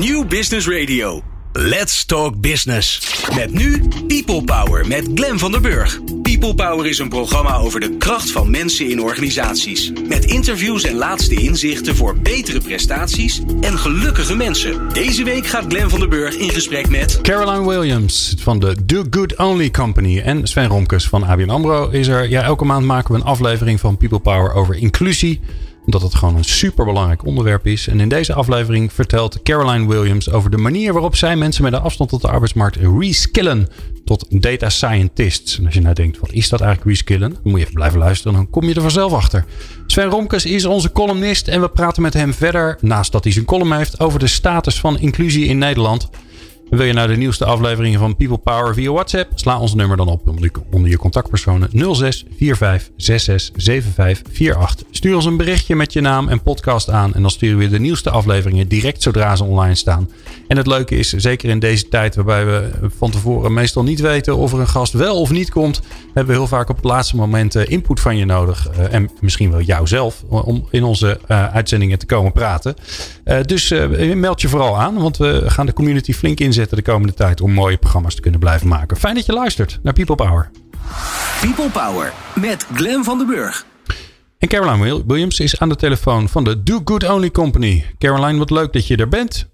New Business Radio. Let's Talk Business. Met nu People Power met Glen van der Burg. People Power is een programma over de kracht van mensen in organisaties. Met interviews en laatste inzichten voor betere prestaties en gelukkige mensen. Deze week gaat Glen van der Burg in gesprek met... Caroline Williams van de Do Good Only Company. En Sven Romkes van ABN AMRO is er. Ja, elke maand maken we een aflevering van People Power over inclusie omdat het gewoon een superbelangrijk onderwerp is. En in deze aflevering vertelt Caroline Williams over de manier waarop zij mensen met een afstand tot de arbeidsmarkt reskillen tot data scientists. En als je nou denkt, wat is dat eigenlijk reskillen? Dan moet je even blijven luisteren, dan kom je er vanzelf achter. Sven Romkes is onze columnist en we praten met hem verder, naast dat hij zijn column heeft, over de status van inclusie in Nederland. Wil je nou de nieuwste afleveringen van People Power via WhatsApp? Sla ons nummer dan op onder je contactpersonen 06 45 66 75 48. Stuur ons een berichtje met je naam en podcast aan. En dan sturen we de nieuwste afleveringen direct zodra ze online staan. En het leuke is, zeker in deze tijd waarbij we van tevoren meestal niet weten of er een gast wel of niet komt, hebben we heel vaak op het laatste moment eh, input van je nodig. Eh, en misschien wel jou zelf om in onze uh, uitzendingen te komen praten. dus meld je vooral aan, want we gaan de community flink inzetten de komende tijd om mooie programma's te kunnen blijven maken. Fijn dat je luistert naar People Power. People Power met Glen van den Burg. En Caroline Williams is aan de telefoon van de Do Good Only Company. Caroline, wat leuk dat je er bent.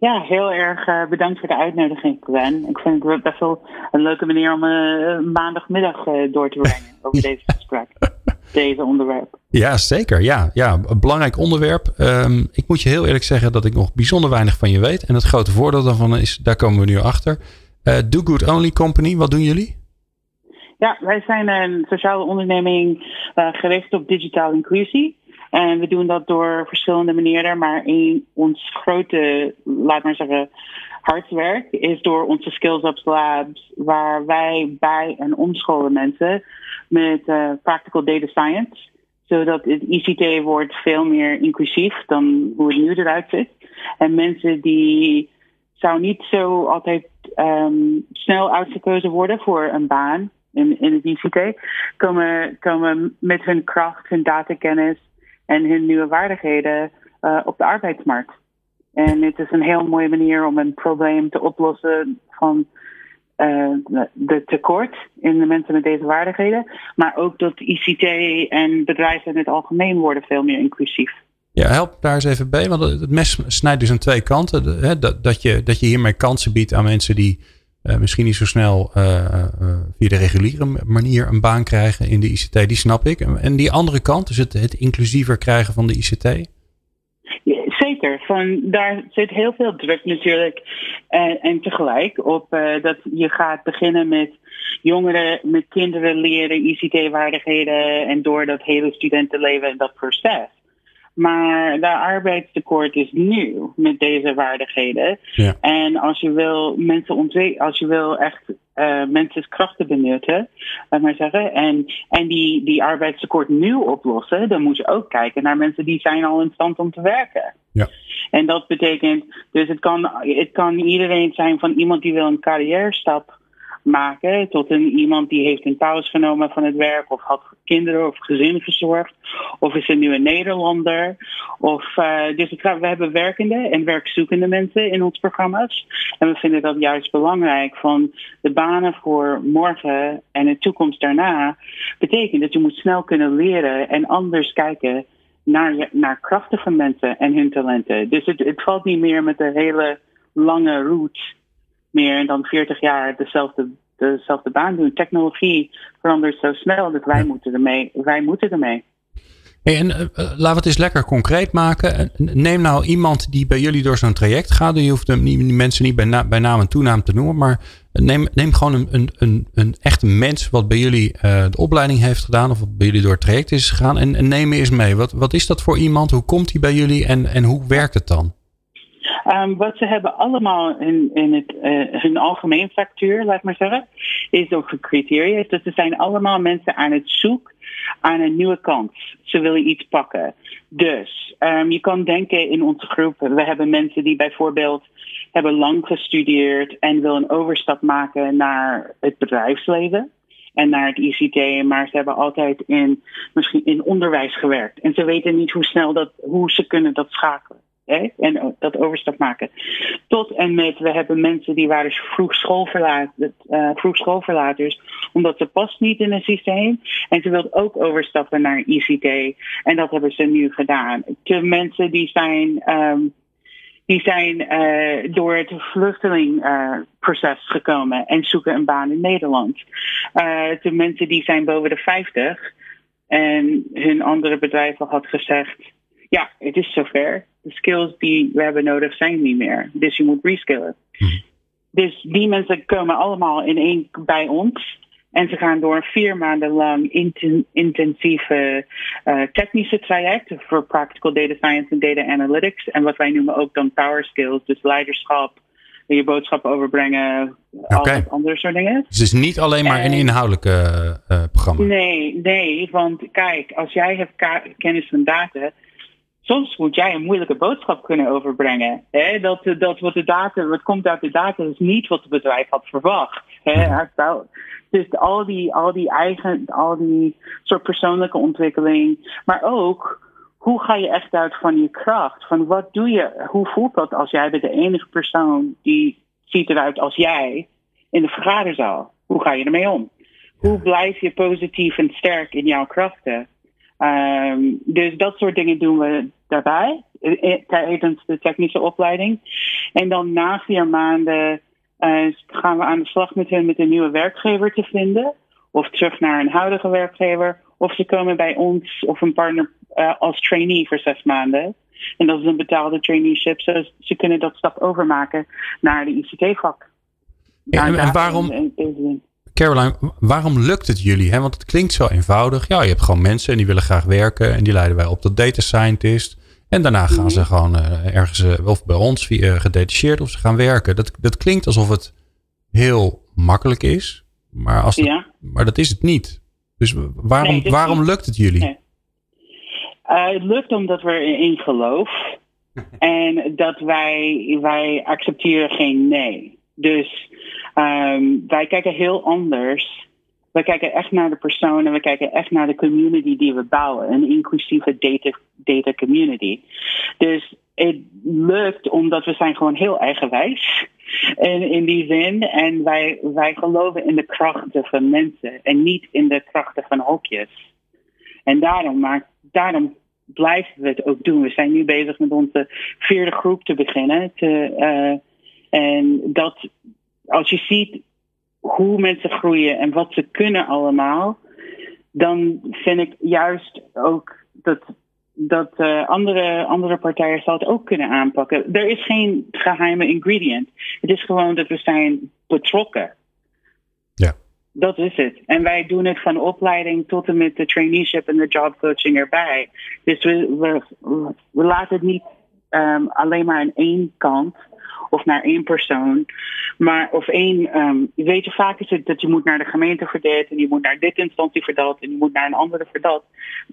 Ja, heel erg uh, bedankt voor de uitnodiging, Gwen. Ik vind het best wel een leuke manier om uh, maandagmiddag uh, door te brengen over deze gesprek. Deze onderwerp. Ja, zeker. Ja, ja een belangrijk onderwerp. Um, ik moet je heel eerlijk zeggen dat ik nog bijzonder weinig van je weet. En het grote voordeel daarvan is, daar komen we nu achter. Do Good Only Company, wat doen jullie? Ja, wij zijn een sociale onderneming gericht op digitale inclusie. En we doen dat door verschillende manieren. Maar in ons grote, laat maar zeggen, hartwerk is door onze Skills Labs, waar wij bij en omscholen mensen met uh, practical data science. Zodat het ICT wordt veel meer inclusief dan hoe het nu eruit ziet. En mensen die zou niet zo altijd um, snel uitgekozen worden voor een baan in, in het ICT, komen, komen met hun kracht, hun datakennis en hun nieuwe vaardigheden uh, op de arbeidsmarkt. En het is een heel mooie manier om een probleem te oplossen van uh, de tekort in de mensen met deze vaardigheden. Maar ook dat ICT en bedrijven in het algemeen worden veel meer inclusief. Ja, help daar eens even bij. Want het mes snijdt dus aan twee kanten. Hè? Dat, dat, je, dat je hiermee kansen biedt aan mensen die uh, misschien niet zo snel uh, via de reguliere manier een baan krijgen in de ICT. Die snap ik. En die andere kant, dus het inclusiever krijgen van de ICT. Zeker. Van, daar zit heel veel druk natuurlijk. En, en tegelijk op dat je gaat beginnen met jongeren, met kinderen leren ICT-vaardigheden. En door dat hele studentenleven en dat proces. Maar de arbeidstekort is nieuw met deze vaardigheden. Ja. En als je wil mensen ontwikkelen, als je wil echt uh, mensen's krachten benutten, laat maar zeggen, en, en die, die arbeidstekort nu oplossen, dan moet je ook kijken naar mensen die zijn al in stand om te werken. Ja. En dat betekent, dus het kan, het kan iedereen zijn van iemand die wil een carrière stap maken tot een, iemand die heeft een pauze genomen van het werk of had kinderen of gezin verzorgd of is een nieuwe Nederlander. Of, uh, dus het, we hebben werkende en werkzoekende mensen in ons programma's. En we vinden dat juist belangrijk van de banen voor morgen en de toekomst daarna betekent dat je moet snel kunnen leren en anders kijken naar, naar krachten van mensen en hun talenten. Dus het, het valt niet meer met de hele lange route meer dan 40 jaar dezelfde, dezelfde baan doen. Technologie verandert zo snel dat wij, moeten, ermee, wij moeten ermee. Hey, en uh, laten we het eens lekker concreet maken. Neem nou iemand die bij jullie door zo'n traject gaat. Je hoeft hem, die mensen niet bij, na, bij naam en toenaam te noemen. Maar neem, neem gewoon een, een, een, echte mens wat bij jullie uh, de opleiding heeft gedaan. Of wat bij jullie door het traject is gegaan. En, neem eens mee. Wat, wat is dat voor iemand? Hoe komt hij bij jullie? En, en hoe werkt het dan? Um, wat ze hebben allemaal in, in het, uh, hun algemeen factuur, laat maar zeggen, is ook criteria. Dus ze zijn allemaal mensen aan het zoeken aan een nieuwe kans. Ze willen iets pakken. Dus um, je kan denken in onze groep, we hebben mensen die bijvoorbeeld hebben lang gestudeerd en willen een overstap maken naar het bedrijfsleven en naar het ICT, maar ze hebben altijd in, misschien in onderwijs gewerkt. En ze weten niet hoe snel dat, hoe ze kunnen dat schakelen. En dat overstap maken. Tot en met, we hebben mensen die waren vroeg, schoolverlaat, uh, vroeg schoolverlaters, omdat ze past niet in een systeem. En ze wilden ook overstappen naar ICT. En dat hebben ze nu gedaan. De mensen die zijn. Um, die zijn uh, door het vluchtelingproces uh, gekomen en zoeken een baan in Nederland. Uh, de mensen die zijn boven de 50 en hun andere bedrijven had gezegd: Ja, het is zover. De skills die we hebben nodig zijn niet meer. Dus je moet reskillen. Hmm. Dus die mensen komen allemaal in één bij ons. En ze gaan door een vier maanden lang intensieve uh, technische traject voor practical data science en data analytics. En wat wij noemen ook dan power skills, dus leiderschap, je boodschap overbrengen, okay. al dat andere soort dingen. Dus het is niet alleen maar een inhoudelijke uh, programma? Nee, nee, want kijk, als jij hebt kennis van data, soms moet jij een moeilijke boodschap kunnen overbrengen. Hè? Dat, dat wat, de data, wat komt uit de data is niet wat het bedrijf had verwacht. Hè? Dus al die, al die eigen, al die soort persoonlijke ontwikkeling, maar ook hoe ga je echt uit van je kracht? Van wat doe je? Hoe voelt dat als jij bent de enige persoon die ziet eruit als jij in de vergaderzaal? Hoe ga je ermee om? Hoe blijf je positief en sterk in jouw krachten? Um, dus dat soort dingen doen we daarbij tijdens de technische opleiding. En dan na vier maanden uh, gaan we aan de slag met hen met een nieuwe werkgever te vinden. Of terug naar een huidige werkgever. Of ze komen bij ons of een partner uh, als trainee voor zes maanden. En dat is een betaalde traineeship. Ze, ze kunnen dat stap overmaken naar de ICT-vak. Ja, en, en waarom, Caroline, waarom lukt het jullie? Hè? Want het klinkt zo eenvoudig. Ja, je hebt gewoon mensen en die willen graag werken. En die leiden wij op tot data scientist. En daarna gaan mhm. ze gewoon uh, ergens, uh, of bij ons, via, uh, gedetacheerd, of ze gaan werken. Dat, dat klinkt alsof het heel makkelijk is. Maar, als dat, maar dat is het niet. Dus waarom, waarom lukt het jullie? Nee. het lukt omdat we erin geloof. en dat wij, wij accepteren geen nee. Dus um, wij kijken heel anders. We kijken echt naar de personen, we kijken echt naar de community die we bouwen. Een inclusieve data, data community. Dus het lukt omdat we zijn gewoon heel eigenwijs. En in die zin. En wij, wij geloven in de krachten van mensen en niet in de krachten van hokjes. En daarom, maar, daarom blijven we het ook doen. We zijn nu bezig met onze vierde groep te beginnen. Te, uh, en dat, als je ziet hoe mensen groeien en wat ze kunnen allemaal, dan vind ik juist ook dat, dat uh, andere, andere partijen dat ook kunnen aanpakken. Er is geen geheime ingredient. Het is gewoon dat we zijn betrokken. Ja. Dat is het. En wij doen het van opleiding tot en met de traineeship en de jobcoaching erbij. Dus we, we, we laten het niet um, alleen maar aan één kant of naar één persoon. Maar of één, um, weet je, vaak is het dat je moet naar de gemeente voor dit en je moet naar dit instantie voor dat en je moet naar een andere voor dat.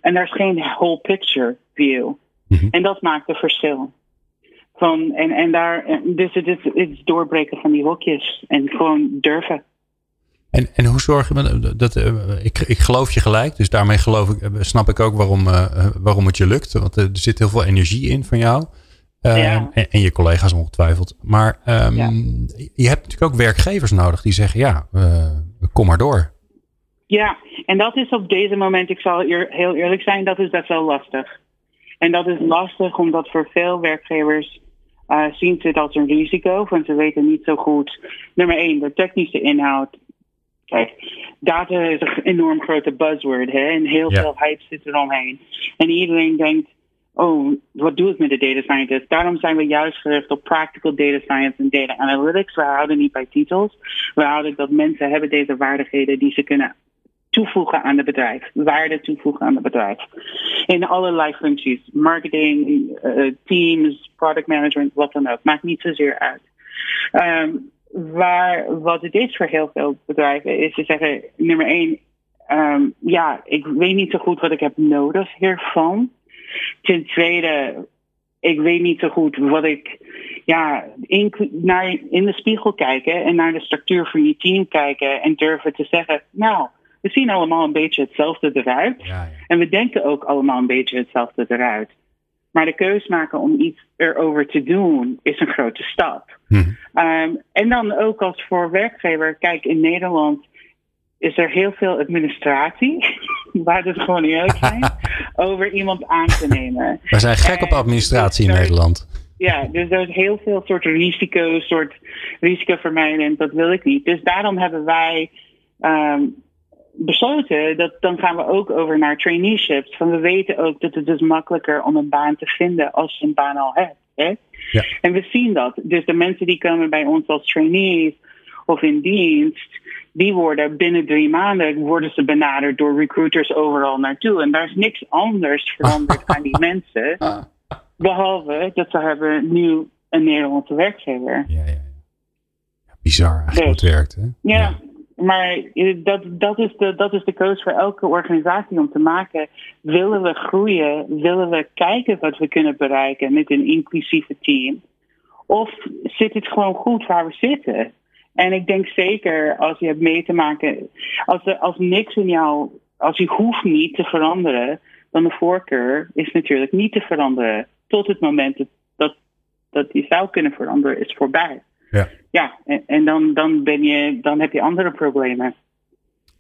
En daar is geen whole picture view. Mhm. En dat maakt het verschil. Van, en, en daar, dus het is, het is doorbreken van die hokjes en gewoon durven. En, en hoe zorg je dat, uh, ik, ik geloof je gelijk, dus daarmee geloof ik, snap ik ook waarom, uh, waarom het je lukt. Want er zit heel veel energie in van jou. Ehm, en, je collega's ongetwijfeld. Maar um, je hebt natuurlijk ook werkgevers nodig die zeggen: ja, uh, kom maar door. Ja, en dat is op deze moment, ik zal heel eerlijk zijn, dat is best wel lastig. En dat is lastig omdat voor veel werkgevers uh, zien ze het als een risico, want ze weten niet zo goed. Nummer één, de technische inhoud. Kijk, data is een enorm grote buzzword, hè? En heel veel hype zit eromheen. En iedereen denkt, oh, wat doe ik met de data scientist? Daarom zijn we juist gericht op practical data science en data analytics. We houden niet bij titels. We houden dat mensen hebben deze vaardigheden die ze kunnen toevoegen aan het bedrijf. Waarde toevoegen aan het bedrijf. In allerlei functies. Marketing, uh, teams, product management, wat dan ook. Maakt niet zozeer uit. Um, waar, wat het is voor heel veel bedrijven is te zeggen, nummer één, um, ja, ik weet niet zo goed wat ik heb nodig hiervan. Ten tweede, ik weet niet zo goed wat ik. Ja, in, naar, in de spiegel kijken en naar de structuur van je team kijken en durven te zeggen: Nou, we zien allemaal een beetje hetzelfde eruit. Ja, ja. En we denken ook allemaal een beetje hetzelfde eruit. Maar de keus maken om iets erover te doen is een grote stap. Um, en dan ook als voor werkgever, kijk, in Nederland is er heel veel administratie, waar het gewoon niet uit zijn, over iemand aan te nemen. We zijn gek op administratie in Nederland. Ja, dus er is heel veel soort risico, soort risicovermijdend, dat wil ik niet. Dus daarom hebben wij um, besloten dat dan gaan we ook over naar traineeships. Van we weten ook dat het dus makkelijker om een baan te vinden als je een baan al hebt. Hè? Ja. En we zien dat. Dus de mensen die komen bij ons als trainees of in dienst, die worden binnen drie maanden worden ze benaderd door recruiters overal naartoe. En daar is niks anders veranderd aan die mensen. Behalve dat ze hebben nu een Nederlandse werkgever. Ja, ja, ja. Bizar eigenlijk dus, hoe het werkt. Hè? Ja, ja, maar dat, dat, is de, dat is de keuze voor elke organisatie om te maken. Willen we groeien? Willen we kijken wat we kunnen bereiken met een inclusieve team? Of zit het gewoon goed waar we zitten? En ik denk zeker als je hebt mee te maken, als, er, als niks in jou, als je hoeft niet te veranderen, dan de voorkeur is natuurlijk niet te veranderen. Tot het moment dat, dat, dat je zou kunnen veranderen is voorbij. Ja, ja en, en, dan, dan, ben je, dan heb je andere problemen.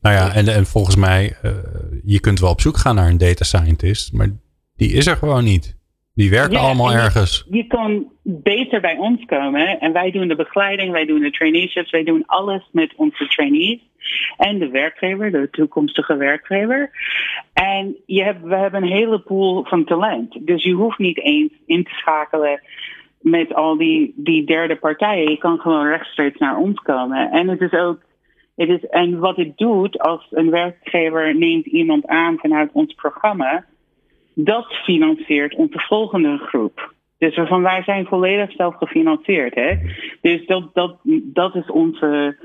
Nou ja, en, en volgens mij, uh, je kunt wel op zoek gaan naar een data scientist, maar die is er gewoon niet. Die werken allemaal ergens. Je kan beter bij ons komen. En wij doen de begeleiding, wij doen de traineeships, wij doen alles met onze trainees. En de werkgever, de toekomstige werkgever. En je hebt, we hebben een hele pool van talent. Dus je hoeft niet eens in te schakelen met al die, die derde partijen. Je kan gewoon rechtstreeks naar ons komen. En het is ook. Het is, en wat het doet als een werkgever neemt iemand aan vanuit ons programma dat financiert onze volgende groep. Dus van wij zijn volledig zelf gefinancierd. Hè? Dus dat, dat, dat is onze.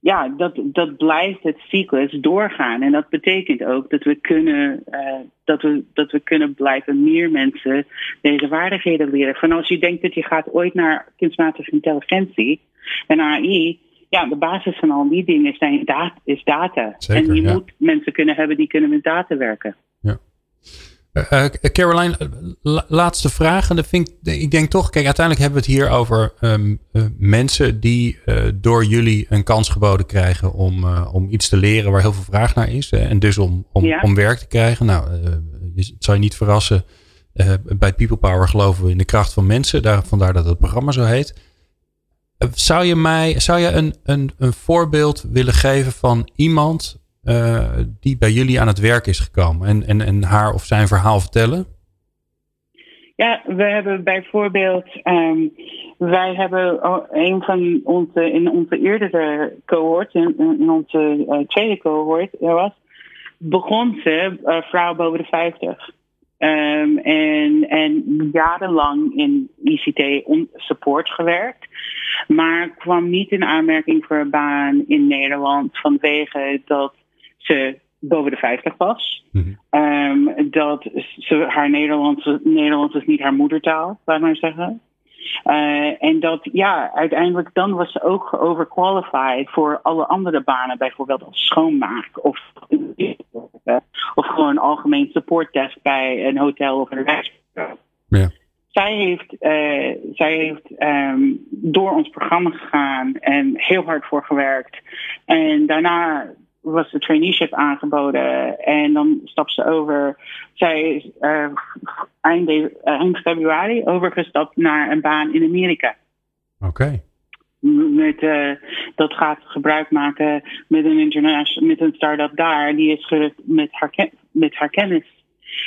Ja, dat, dat blijft het cyclus doorgaan. En dat betekent ook dat we kunnen, uh, dat we, dat we kunnen blijven meer mensen deze vaardigheden leren. Van als je denkt dat je gaat ooit naar kunstmatige intelligentie en AI, ja, de basis van al die dingen zijn data, is data. Zeker, en je ja. moet mensen kunnen hebben die kunnen met data werken. Ja. Uh, Caroline, laatste vraag. En dat vind ik, ik denk toch, kijk, uiteindelijk hebben we het hier over um, uh, mensen die uh, door jullie een kans geboden krijgen om, om iets te leren waar heel veel vraag naar is. en dus om, om, ja. om werk te krijgen. Nou, het zal je niet verrassen. bij People Power geloven we in de kracht van mensen. Daar, vandaar dat het programma zo heet. zou je mij, zou je een, een, een voorbeeld willen geven van iemand uh, die bij jullie aan het werk is gekomen en, en, en haar of zijn verhaal vertellen? Ja, we hebben bijvoorbeeld, um, wij hebben een van onze, in onze eerdere cohort, in, onze uh, tweede cohort, was, begon ze, uh, vrouw boven de 50. Um, en, en jarenlang in ICT support gewerkt. Maar kwam niet in aanmerking voor een baan in Nederland vanwege dat ze boven de 50 was. Mm-hmm. Um, dat ze haar Nederlands, Nederlands is niet haar moedertaal, laat maar zeggen. Uh, en dat, ja, uiteindelijk dan was ze ook overqualified voor alle andere banen, bijvoorbeeld als schoonmaak of, of gewoon algemeen supportdesk bij een hotel of een restaurant. Ja. Zij heeft, uh, zij heeft um, door ons programma gegaan en heel hard voor gewerkt. En daarna was de traineeship aangeboden. En dan stapt ze over. Zij is uh, eind, eind, februari overgestapt naar een baan in Amerika. Oké. Okay. Met, uh, dat gaat gebruik maken met een, international, met een start-up daar. Die is met haar, met haar kennis.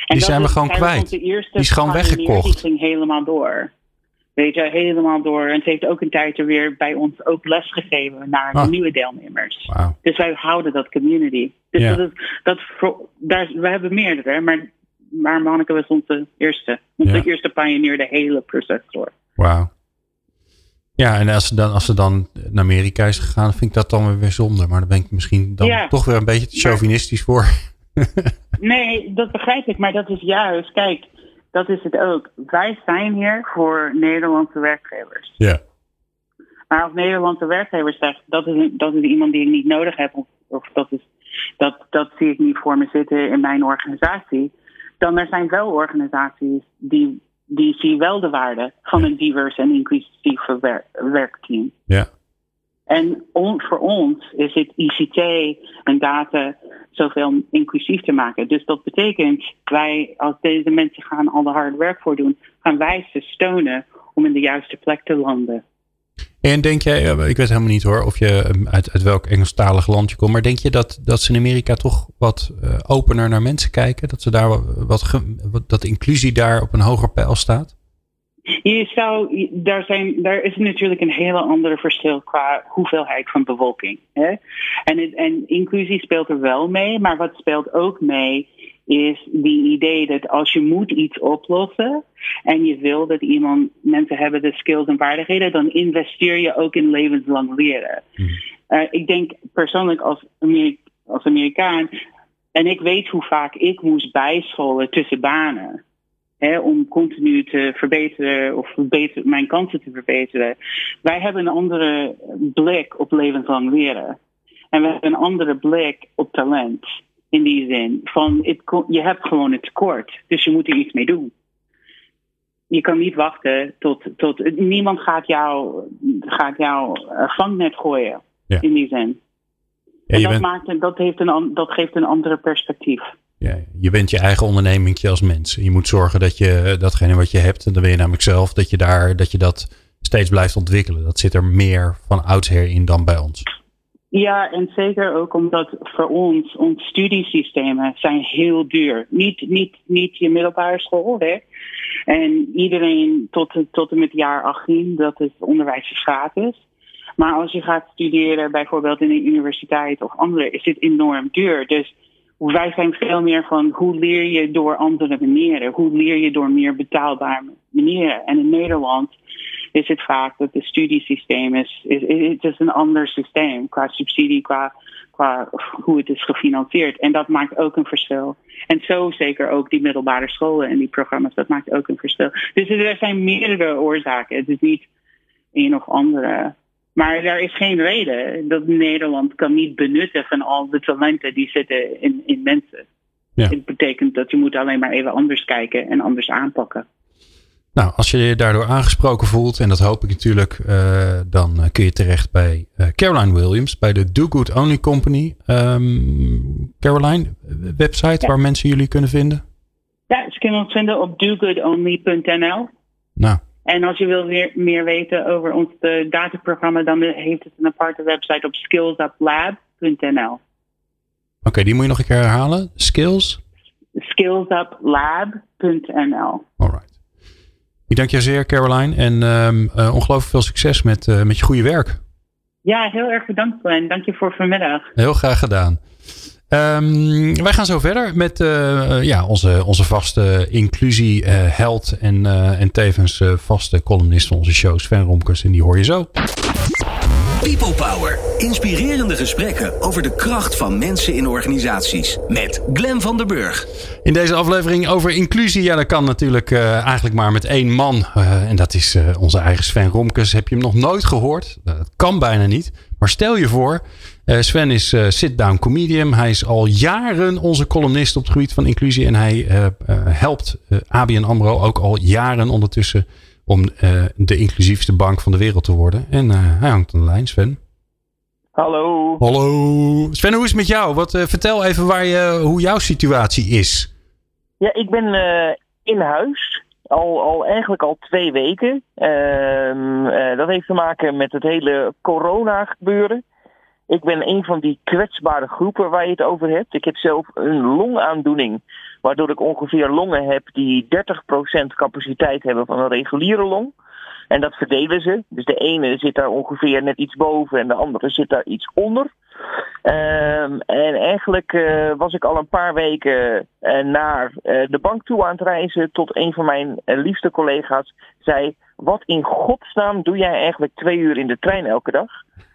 En die zijn we gewoon kwijt. Die is gewoon weggekocht. Die ging helemaal door. Weet je, helemaal door. En ze heeft ook een tijd er weer bij ons ook les gegeven naar Ah. de nieuwe deelnemers. Dus wij houden dat community. Dus Ja. dat is, dat, voor- daar, we hebben meerdere, maar, maar Manneke was onze eerste. Onze Ja. eerste pionier de hele proces door. Wauw. Ja, en als ze, dan, als ze dan naar Amerika is gegaan, vind ik dat dan weer zonde. Maar daar ben ik misschien dan Ja. toch weer een beetje te chauvinistisch voor. Nee, dat begrijp ik, maar dat is juist, kijk, dat is het ook. Wij zijn hier voor Nederlandse werkgevers. Ja. Maar als Nederlandse werkgever zegt, dat is, dat is iemand die ik niet nodig heb, of, of dat, is, dat, dat zie ik niet voor me zitten in mijn organisatie, dan er zijn wel organisaties die die zien wel de waarde van een divers en inclusief werkteam. Ja. En voor ons is het ICT en data zoveel inclusief te maken. Dus dat betekent, wij als deze mensen gaan al de hard werk voor doen, gaan wij ze steunen om in de juiste plek te landen. En denk jij, eh, ik weet helemaal niet hoor of je ehm, uit, uit welk Engelstalig land je komt, maar denk je dat, dat ze in Amerika toch wat uh, opener naar mensen kijken? Dat, ze daar wat, wat, dat inclusie daar op een hoger pijl staat? Je zou, daar, zijn, daar is natuurlijk een hele andere verschil qua hoeveelheid van bevolking. Hè? En, en inclusie speelt er wel mee, maar wat speelt ook mee is die idee dat als je moet iets oplossen en je wil dat iemand mensen hebben de skills en vaardigheden, dan investeer je ook in levenslang leren. Hmm. Uh, ik denk persoonlijk als, als Amerikaan, en ik weet hoe vaak ik moest bijscholen tussen banen hè, om continu te verbeteren of beter, mijn kansen te verbeteren. Wij hebben een andere blik op levenslang leren. En we hebben een andere blik op talent. In die zin van het, je hebt gewoon het tekort, dus je moet er iets mee doen. Je kan niet wachten tot, tot niemand gaat jou, gaat jou uh, vangnet gooien. In die zin. Ja, en dat, bent... maakt, dat, heeft een, dat geeft een andere perspectief ja, je bent je eigen onderneming als mens. Je moet zorgen dat je datgene wat je hebt, en dan ben je namelijk zelf, dat je, daar, dat je dat steeds blijft ontwikkelen. Dat zit er meer van oudsher in dan bij ons. Ja, en zeker ook omdat voor ons, ons studiesystemen zijn heel duur. Niet, niet, niet je middelbare school, hè. En iedereen tot, tot en met jaar 18, dat is onderwijs gratis. Maar als je gaat studeren, bijvoorbeeld in een universiteit of andere, is dit enorm duur. Dus wij zijn veel meer van hoe leer je door andere manieren? Hoe leer je door meer betaalbare manieren? En in Nederland is het vaak dat het studiesysteem is, is, het is een ander systeem qua subsidie, qua, qua hoe het is gefinancierd. En dat maakt ook een verschil. En zo zeker ook die middelbare scholen en die programma's, dat maakt ook een verschil. Dus er zijn meerdere oorzaken. Het is niet een of andere maar er is geen reden dat Nederland kan niet benutten van al de talenten die zitten in, in mensen. Ja. Het betekent dat je moet alleen maar even anders kijken en anders aanpakken. Nou, als je je daardoor aangesproken voelt, en dat hoop ik natuurlijk, uh, dan kun je terecht bij uh, Caroline Williams, bij de Do Good Only Company. Um, Caroline, website waar mensen jullie kunnen vinden? Ja, ze kunnen ons vinden op dogoodonly.nl. Nou, en als je wil weer meer weten over ons dataprogramma, dan heeft het een aparte website op skillsuplab.nl. Oké, die moet je nog een keer herhalen. Skills? Skillsuplab.nl. Alright. Ik dank je zeer, Caroline. En um, uh, ongelooflijk veel succes met, uh, met je goede werk. Ja, heel erg bedankt, Glenn. Dank je voor vanmiddag. Heel graag gedaan. Um, wij gaan zo verder met uh, ja, onze, onze vaste inclusieheld uh, en, uh, en tevens vaste columnist van onze show, Sven Romkers. En die hoor je zo. People Power. Inspirerende gesprekken over de kracht van mensen in organisaties. Met Glen van der Burg. In deze aflevering over inclusie. Ja, dat kan natuurlijk eigenlijk maar met één man. en dat is onze eigen Sven Romkes. Heb je hem nog nooit gehoord? Dat kan bijna niet. Maar stel je voor, Sven is uh, sit-down comedian. Hij is al jaren onze columnist op het gebied van inclusie. En hij uh, helpt ABN AMRO ook al jaren ondertussen om de inclusiefste bank van de wereld te worden. En hij hangt aan de lijn, Sven. Hallo. Hallo. Sven, hoe is het met jou? Wat, vertel even waar je, hoe jouw situatie is. Ja, ik ben in huis. Al, al eigenlijk al twee weken. Ehm, dat heeft te maken met het hele corona gebeuren. Ik ben een van die kwetsbare groepen waar je het over hebt. Ik heb zelf een longaandoening, waardoor ik ongeveer longen heb die 30% capaciteit hebben van een reguliere long. En dat verdelen ze. Dus de ene zit daar ongeveer net iets boven en de andere zit daar iets onder. Um, en eigenlijk uh, was ik al een paar weken uh, naar uh, de bank toe aan het reizen. Tot een van mijn liefste collega's zei: Wat in godsnaam doe jij eigenlijk twee uur in de trein elke dag?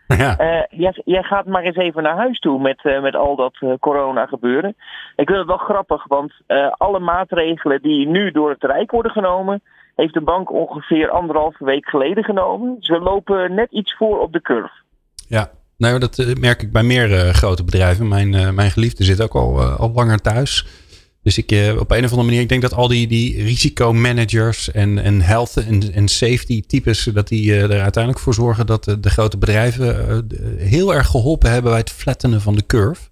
Ja. Uh, jij, jij, gaat maar eens even naar huis toe met, uh, met al dat uh, corona gebeuren. Ik vind het wel grappig, want alle maatregelen die nu door het Rijk worden genomen, heeft de bank ongeveer anderhalve week geleden genomen. Ze lopen net iets voor op de curve. Ja, nou, dat merk ik bij meer grote bedrijven. Mijn, mijn geliefde zit ook al, al langer thuis. Dus ik, eh, op een of andere manier, ik denk dat al die, die risicomanagers en, en health en, en safety types, dat die eh, er uiteindelijk voor zorgen dat de, de grote bedrijven eh, heel erg geholpen hebben bij het flattenen van de curve.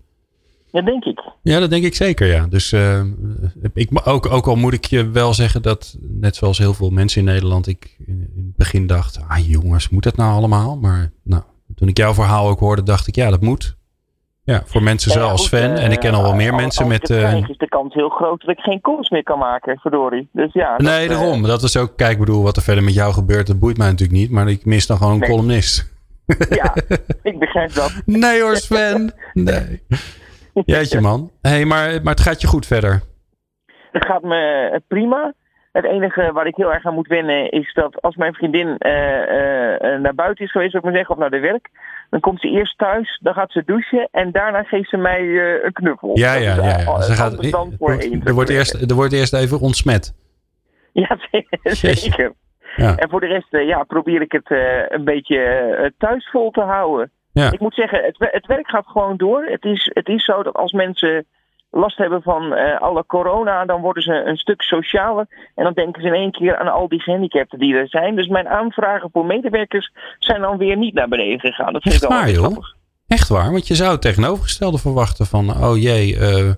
Dat denk ik. Ja, dat denk ik zeker, ja. Dus uh, ik, ook, ook al moet ik je wel zeggen dat, net zoals heel veel mensen in Nederland, ik in het begin dacht, ah jongens, moet dat nou allemaal? Maar nou, toen ik jouw verhaal ook hoorde, dacht ik, ja, dat moet. Ja, voor mensen zoals Sven. en ik ken al wel meer mensen met. Uh, is de kans heel groot dat ik geen koers meer kan maken, verdorie. Dus ja. Nee, dat, daarom. dat is ook. Kijk, bedoel, wat er verder met jou gebeurt, dat boeit mij natuurlijk niet. Maar ik mis dan gewoon een columnist. Ja, ik begrijp dat. Nee hoor, Sven. Nee. Jeetje man. hey, maar, maar het gaat je goed verder. Het gaat me eh, prima. Het enige waar ik heel erg aan moet wennen is dat als mijn vriendin naar buiten is geweest, zou ik maar zeggen, of naar de werk, dan komt ze eerst thuis, dan gaat ze douchen en daarna geeft ze mij uh, een knuffel. Ja, ja, ja. ja. Ze gaat, er, wordt eerst, er wordt eerst even ontsmet. Ja, zeker. Ja. En voor de rest ja, probeer ik het een beetje thuis vol te houden. Ja. Ik moet zeggen, het, het werk gaat gewoon door. Het is, het is zo dat als mensen last hebben van uh, alle corona, dan worden ze een stuk socialer. En dan denken ze in één keer aan al die gehandicapten die er zijn. Dus mijn aanvragen voor medewerkers zijn dan weer niet naar beneden gegaan. Dat vind Echt ik waar, joh? Echt waar, want je zou het tegenovergestelde verwachten van, oh jee, uh, uh,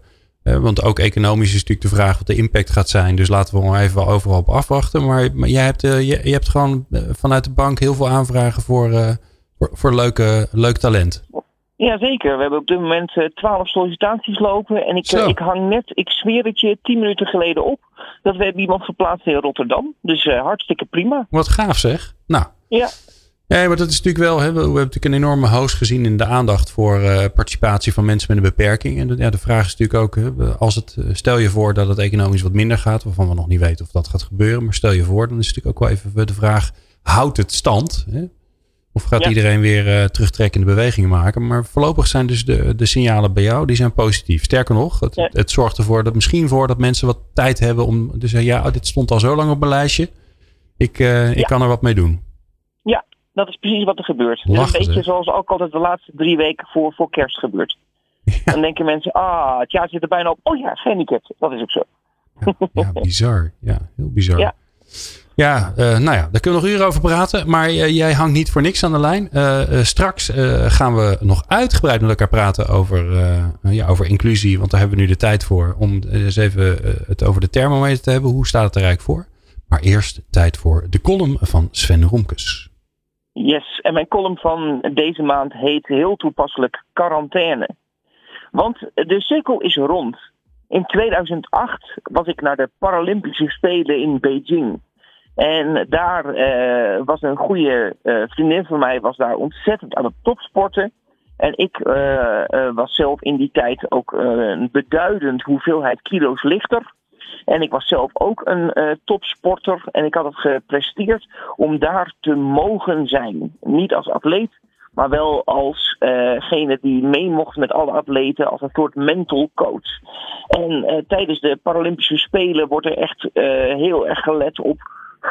want ook economisch is natuurlijk de vraag wat de impact gaat zijn. Dus laten we gewoon even overal op afwachten. Maar, maar jij hebt, je, je, hebt gewoon vanuit de bank heel veel aanvragen voor, voor, voor leuke, leuk talent. Jazeker, we hebben op dit moment eh, twaalf sollicitaties lopen. En ik, eh, ik hang net, ik zweer het je, tien minuten geleden op. Dat we hebben iemand geplaatst in Rotterdam. Dus uh, hartstikke prima. Wat gaaf zeg. Nou. Ja. Ja, maar dat is natuurlijk wel. Hè, we hebben natuurlijk een enorme host gezien in de aandacht voor uh, participatie van mensen met een beperking. En de, ja, de vraag is natuurlijk ook: hè, als het, stel je voor dat het economisch wat minder gaat, waarvan we nog niet weten of dat gaat gebeuren. Maar stel je voor, dan is het natuurlijk ook wel even de vraag: houdt het stand? Hè? Of gaat iedereen weer uh, terugtrekkende bewegingen maken? Maar voorlopig zijn dus de, de signalen bij jou, die zijn positief. Sterker nog, het, het zorgt ervoor dat misschien voor dat mensen wat tijd hebben om te zeggen, ja, dit stond al zo lang op mijn lijstje. Ik, uh, ik kan er wat mee doen. Ja, dat is precies wat er gebeurt. Het is een beetje zoals ook altijd de laatste drie weken voor, voor kerst gebeurt. Dan denken mensen, ah, het jaar zit er bijna op. Oh ja, gehandicapt. Dat is ook zo. Ja, bizar. Ja, heel bizar. Ja. Ja, uh, nou ja, daar kunnen we nog uren over praten. Maar uh, jij hangt niet voor niks aan de lijn. Uh, straks gaan we nog uitgebreid met elkaar praten over, ja, over inclusie. Want daar hebben we nu de tijd voor. Om eens even het over de thermometer te hebben. Hoe staat het er eigenlijk voor? Maar eerst tijd voor de column van Sven Romkes. Yes, en mijn column van deze maand heet heel toepasselijk quarantaine. Want de cirkel is rond. In 2008 was ik naar de Paralympische Spelen in Beijing. En daar uh, was een goede uh, vriendin van mij, was daar ontzettend aan het topsporten. En ik uh, was zelf in die tijd ook een beduidend hoeveelheid kilo's lichter. En ik was zelf ook een topsporter. En ik had het gepresteerd om daar te mogen zijn. Niet als atleet, maar wel alsgene die mee mocht met alle atleten als een soort mental coach. En tijdens de Paralympische Spelen wordt er echt heel erg gelet op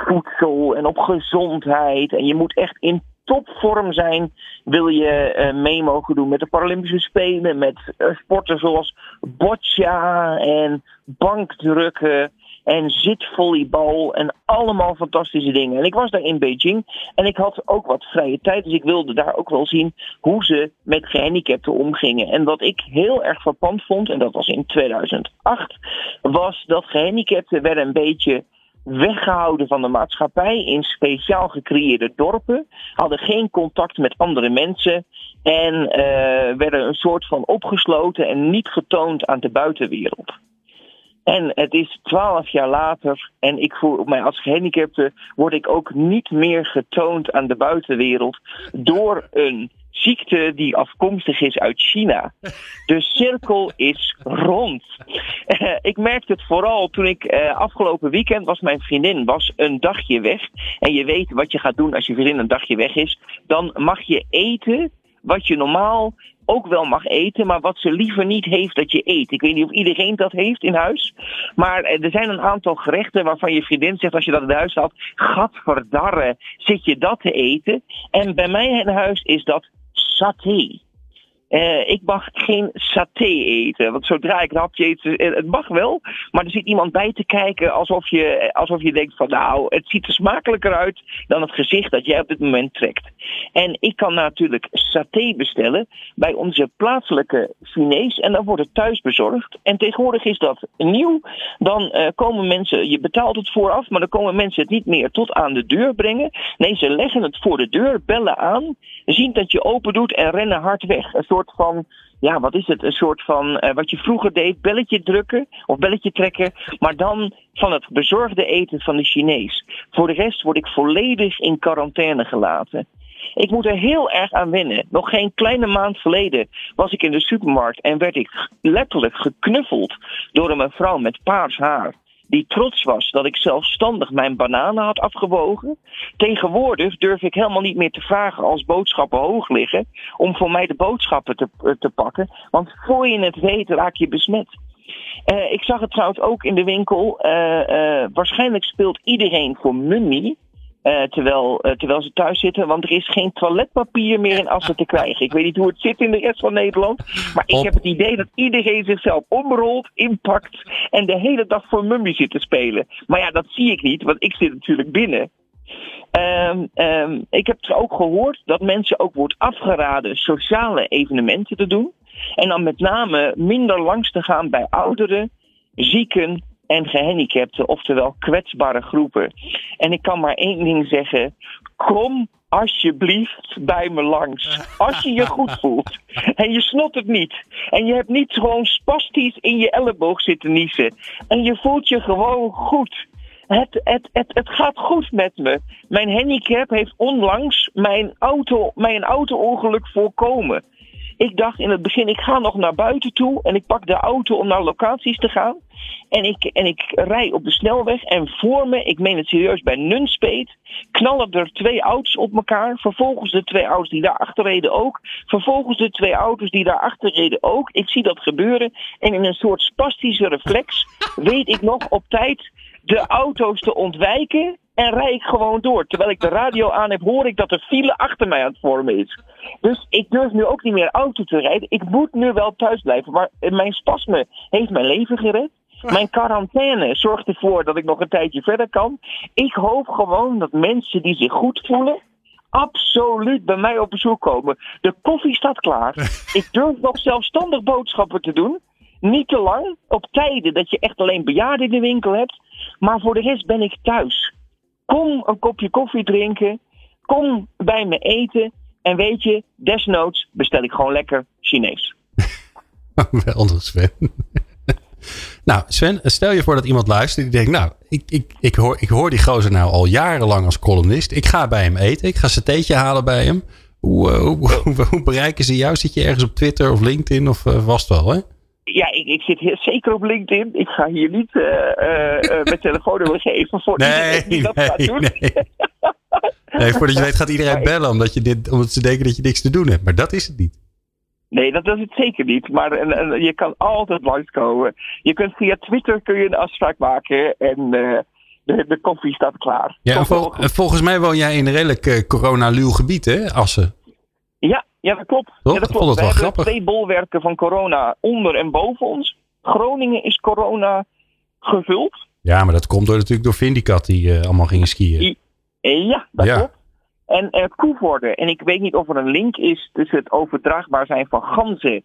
voedsel en op gezondheid. En je moet echt in topvorm zijn, wil je uh, mee mogen doen met de Paralympische Spelen, met uh, sporten zoals boccia en bankdrukken en zitvolleybal en allemaal fantastische dingen. En ik was daar in Beijing en ik had ook wat vrije tijd, dus ik wilde daar ook wel zien hoe ze met gehandicapten omgingen. En wat ik heel erg verpand vond, en dat was in 2008, was dat gehandicapten werden een beetje weggehouden van de maatschappij in speciaal gecreëerde dorpen, hadden geen contact met andere mensen en uh, werden een soort van opgesloten en niet getoond aan de buitenwereld. En het is twaalf jaar later en ik voel mij als gehandicapte word ik ook niet meer getoond aan de buitenwereld door een ziekte die afkomstig is uit China. De cirkel is rond. Uh, ik merkte het vooral toen ik uh, afgelopen weekend was mijn vriendin was een dagje weg. En je weet wat je gaat doen als je vriendin een dagje weg is. Dan mag je eten wat je normaal ook wel mag eten, maar wat ze liever niet heeft dat je eet. Ik weet niet of iedereen dat heeft in huis. Maar eh, er zijn een aantal gerechten waarvan je vriendin zegt als je dat in huis had, gadverdarre, zit je dat te eten? En bij mij in huis is dat saté. Uh, ik mag geen saté eten. Want zodra ik een hapje eet, het mag wel. Maar er zit iemand bij te kijken alsof je, alsof je denkt van nou, het ziet er smakelijker uit dan het gezicht dat jij op dit moment trekt. En ik kan natuurlijk saté bestellen bij onze plaatselijke Chinees. En dan wordt het thuis bezorgd. En tegenwoordig is dat nieuw. Dan komen mensen, je betaalt het vooraf, maar dan komen mensen het niet meer tot aan de deur brengen. Nee, ze leggen het voor de deur, bellen aan, zien dat je open doet en rennen hard weg. Een soort van ja, wat is het? Een soort van uh, wat je vroeger deed, belletje drukken of belletje trekken, maar dan van het bezorgde eten van de Chinees. Voor de rest word ik volledig in quarantaine gelaten. Ik moet er heel erg aan wennen. Nog geen kleine maand geleden was ik in de supermarkt en werd ik letterlijk geknuffeld door een mevrouw met paars haar die trots was dat ik zelfstandig mijn bananen had afgewogen. Tegenwoordig durf ik helemaal niet meer te vragen als boodschappen hoog liggen om voor mij de boodschappen te, eh, te pakken. Want voor je het weet raak je besmet. Uh, ik zag het trouwens ook in de winkel. Uh, waarschijnlijk speelt iedereen voor mummie. Uh, terwijl, uh, terwijl ze thuis zitten. Want er is geen toiletpapier meer in Assen te krijgen. Ik weet niet hoe het zit in de rest van Nederland. Maar ik heb het idee dat iedereen zichzelf omrolt, inpakt. En de hele dag voor mummie zit te spelen. Maar ja, dat zie ik niet, want ik zit natuurlijk binnen. Um, um, ik heb ook gehoord dat mensen ook wordt afgeraden sociale evenementen te doen. En dan met name minder langs te gaan bij ouderen, zieken en gehandicapten, oftewel kwetsbare groepen. En ik kan maar één ding zeggen: kom alsjeblieft bij me langs. Als je je goed voelt en je snot het niet. En je hebt niet gewoon spastisch in je elleboog zitten niezen. En je voelt je gewoon goed. Het, het, het, het gaat goed met me. Mijn handicap heeft onlangs mijn, auto, mijn auto-ongeluk voorkomen. Ik dacht in het begin, ik ga nog naar buiten toe en ik pak de auto om naar locaties te gaan. En ik, en ik rij op de snelweg en voor me, ik meen het serieus, bij Nunspeet, knallen er twee auto's op elkaar. Vervolgens de twee auto's die daarachter reden ook. Vervolgens de twee auto's die daarachter reden ook. Ik zie dat gebeuren en in een soort spastische reflex weet ik nog op tijd de auto's te ontwijken en rij ik gewoon door. Terwijl ik de radio aan heb, hoor ik dat er file achter mij aan het vormen is. Dus ik durf nu ook niet meer auto te rijden. Ik moet nu wel thuis blijven. Maar mijn spasme heeft mijn leven gered. Mijn quarantaine zorgt ervoor dat ik nog een tijdje verder kan. Ik hoop gewoon dat mensen die zich goed voelen, absoluut bij mij op bezoek komen. De koffie staat klaar. Ik durf nog zelfstandig boodschappen te doen. Niet te lang, op tijden dat je echt alleen bejaarden in de winkel hebt. Maar voor de rest ben ik thuis. Kom een kopje koffie drinken. Kom bij me eten. En weet je, desnoods bestel ik gewoon lekker Chinees. Wel, Sven. nou, Sven, stel je voor dat iemand luistert die denkt... Nou, ik, ik, ik, hoor, ik hoor die gozer nou al jarenlang als columnist. Ik ga bij hem eten. Ik ga zijn theetje halen bij hem. Hoe, hoe, bereiken ze jou? Zit je ergens op Twitter of LinkedIn of uh, vast wel, hè? Ja, ik, ik zit hier zeker op LinkedIn. Ik ga hier niet uh, uh, mijn telefoonnummer geven voor nee, die dat nee, gaat doen. Nee. nee, voordat je weet gaat iedereen bellen omdat, je dit, omdat ze denken dat je niks te doen hebt. Maar dat is het niet. Nee, dat is het zeker niet. Maar en, en, je kan altijd langskomen. Je kunt via Twitter kun je een afspraak maken en uh, de, de koffie staat klaar. Ja, vol, volgens mij woon jij in een redelijk corona-luw gebied, hè, Assen? Ja, ja, dat klopt. Toch? Ja, dat Ik vond klopt. het We wel hebben grappig. twee bolwerken van corona onder en boven ons. Groningen is corona gevuld. Ja, maar dat komt door, natuurlijk door Vindicat die uh, allemaal gingen skiën. I- eh, ja, dat Ja. klopt. En uh, Koevoorde. En ik weet niet of er een link is tussen het overdraagbaar zijn van ganzen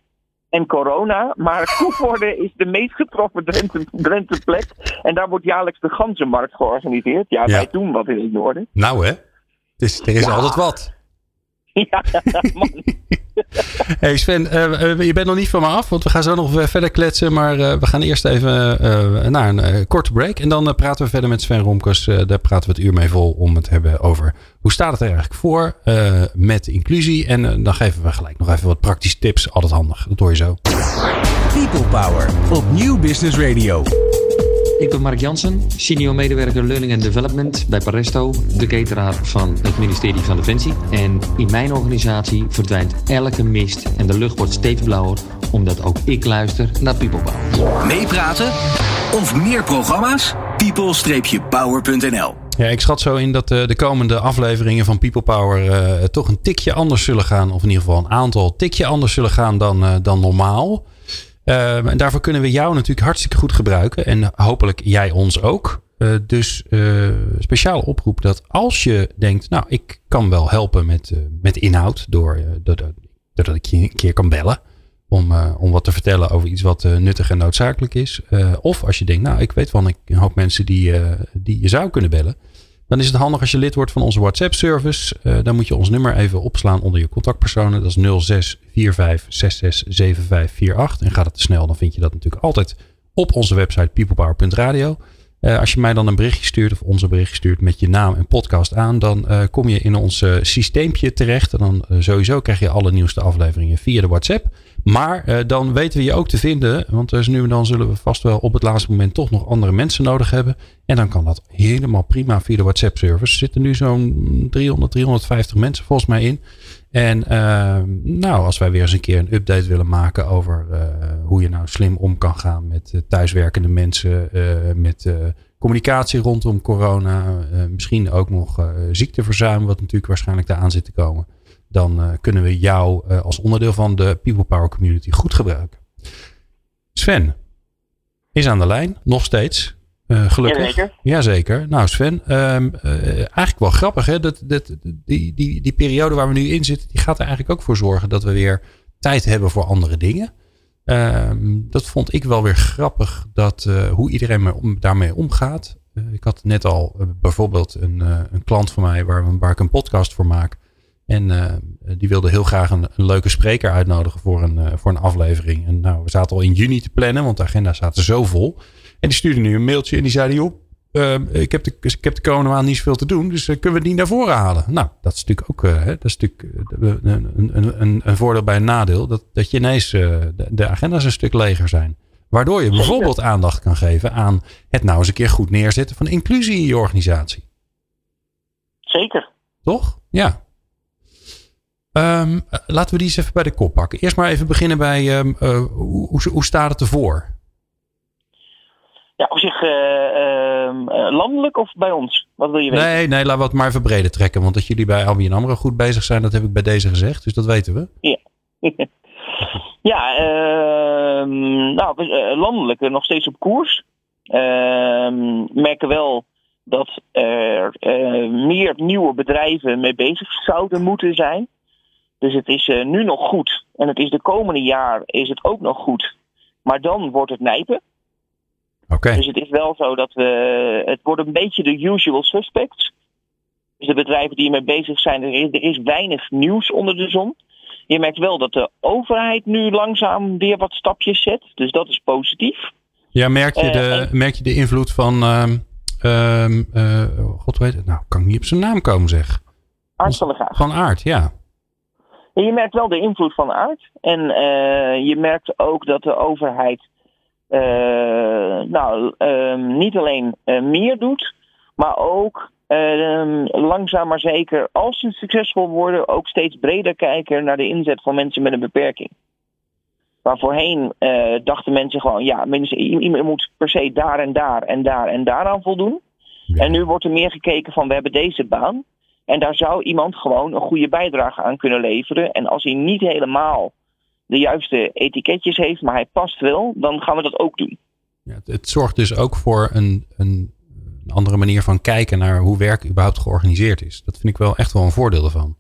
en corona. Maar Koevoorde is de meest getroffen Drenthe, Drenthe plek. En daar wordt jaarlijks de ganzenmarkt georganiseerd. Ja, Ja. wij doen wat in het noorden. Nou hè, het is, er is Ja. altijd wat. Ja, man. Hey Sven, eh, eh, je bent nog niet van me af, want we gaan zo nog weer verder kletsen. Maar eh, we gaan eerst even eh, naar een eh, korte break. En dan eh, praten we verder met Sven Romkes. Eh, daar praten we het uur mee vol om het te hebben over hoe staat het er eigenlijk voor eh, met inclusie. En eh, dan geven we gelijk nog even wat praktische tips. Altijd handig, dat hoor je zo. People Power op Nieuw Business Radio. Ik ben Mark Jansen, senior medewerker Learning and Development bij Paresto, de cateraar van het ministerie van Defensie. En in mijn organisatie verdwijnt elke mist en de lucht wordt steeds blauwer, omdat ook ik luister naar People Power. Meepraten of meer programma's? people-power.nl Ja, ik schat zo in dat de, de komende afleveringen van People Power uh, toch een tikje anders zullen gaan. Of in ieder geval een aantal tikje anders zullen gaan dan, uh, dan normaal. Uh, en daarvoor kunnen we jou natuurlijk hartstikke goed gebruiken. En hopelijk jij ons ook. dus speciale oproep dat als je denkt, nou ik kan wel helpen met, met inhoud. Door, doordat, ik je een keer kan bellen om, uh, om wat te vertellen over iets wat uh, nuttig en noodzakelijk is. Uh, of als je denkt, nou, ik weet van een hoop mensen die, die je zou kunnen bellen. Dan is het handig als je lid wordt van onze WhatsApp-service. dan moet je ons nummer even opslaan onder je contactpersonen. Dat is 0645667548. En gaat het te snel, dan vind je dat natuurlijk altijd op onze website peoplepower.radio. als je mij dan een berichtje stuurt of onze berichtje stuurt met je naam en podcast aan, dan kom je in ons systeempje terecht. En dan sowieso krijg je alle nieuwste afleveringen via de WhatsApp. Maar dan weten we je ook te vinden. Want dus nu en dan zullen we vast wel op het laatste moment toch nog andere mensen nodig hebben. En dan kan dat helemaal prima via de WhatsApp service. Er zitten nu zo'n 300, 350 mensen volgens mij in. En uh, nou, als wij weer eens een keer een update willen maken over uh, hoe je nou slim om kan gaan met thuiswerkende mensen. met communicatie rondom corona. misschien ook nog ziekteverzuim, wat natuurlijk waarschijnlijk daar aan zit te komen dan uh, kunnen we jou uh, als onderdeel van de People Power Community goed gebruiken. Sven is aan de lijn, nog steeds. Uh, gelukkig. Jazeker. Jazeker. Nou, Sven, um, eigenlijk wel grappig, hè? Dat, dat, die, die, die periode waar we nu in zitten, die gaat er eigenlijk ook voor zorgen dat we weer tijd hebben voor andere dingen. Um, dat vond ik wel weer grappig, dat, hoe iedereen om, daarmee omgaat. ik had net al bijvoorbeeld een, een klant van mij waar, waar ik een podcast voor maak. En die wilde heel graag een, een, leuke spreker uitnodigen voor een, voor een aflevering. En nou, we zaten al in juni te plannen, want de agenda zaten zo vol. En die stuurde nu een mailtje en die zei: joh, uh, ik, heb de, ik heb de komende maand niet zoveel te doen, dus kunnen we het niet naar voren halen? Nou, dat is natuurlijk ook hè, dat is natuurlijk een, een, een, een, voordeel bij een nadeel. Dat, dat je ineens de, de agenda's een stuk leger zijn. Waardoor je bijvoorbeeld aandacht kan geven aan het nou eens een keer goed neerzetten van inclusie in je organisatie. Zeker. Toch? Ja. Um, laten we die eens even bij de kop pakken. Eerst maar even beginnen bij um, uh, hoe, hoe, staat het ervoor? Ja, op zich uh, uh, landelijk of bij ons? Wat wil je weten? Nee, nee, laten we het maar even breder trekken. Want dat jullie bij ABN AMRO goed bezig zijn, dat heb ik bij deze gezegd. Dus dat weten we. Ja, ja ehm, nou, landelijk nog steeds op koers. merken wel dat er meer nieuwe bedrijven mee bezig zouden moeten zijn. Dus het is nu nog goed. En het is de komende jaar is het ook nog goed. Maar dan wordt het nijpen. Okay. Dus het is wel zo dat we. Het wordt een beetje de usual suspects. Dus de bedrijven die ermee bezig zijn, er is, er is weinig nieuws onder de zon. Je merkt wel dat de overheid nu langzaam weer wat stapjes zet. Dus dat is positief. Ja, merk je, de, uh, merk je de invloed van. Uh, uh, God weet het, nou kan ik niet op zijn naam komen zeg. Aard van de Graaf. Van Aard, ja. Je merkt wel de invloed van aard. En uh, je merkt ook dat de overheid nou, uh, niet alleen eh, meer doet, maar ook ehm, langzaam maar zeker, als ze succesvol worden, ook steeds breder kijken naar de inzet van mensen met een beperking. Waar voorheen dachten mensen gewoon, ja, mensen, iemand moet per se daar en daar en daar en daaraan voldoen. Ja. En nu wordt er meer gekeken van, we hebben deze baan. En daar zou iemand gewoon een goede bijdrage aan kunnen leveren. En als hij niet helemaal de juiste etiketjes heeft, maar hij past wel, dan gaan we dat ook doen. Ja, het zorgt dus ook voor een, een, andere manier van kijken naar hoe werk überhaupt georganiseerd is. Dat vind ik wel echt wel een voordeel ervan.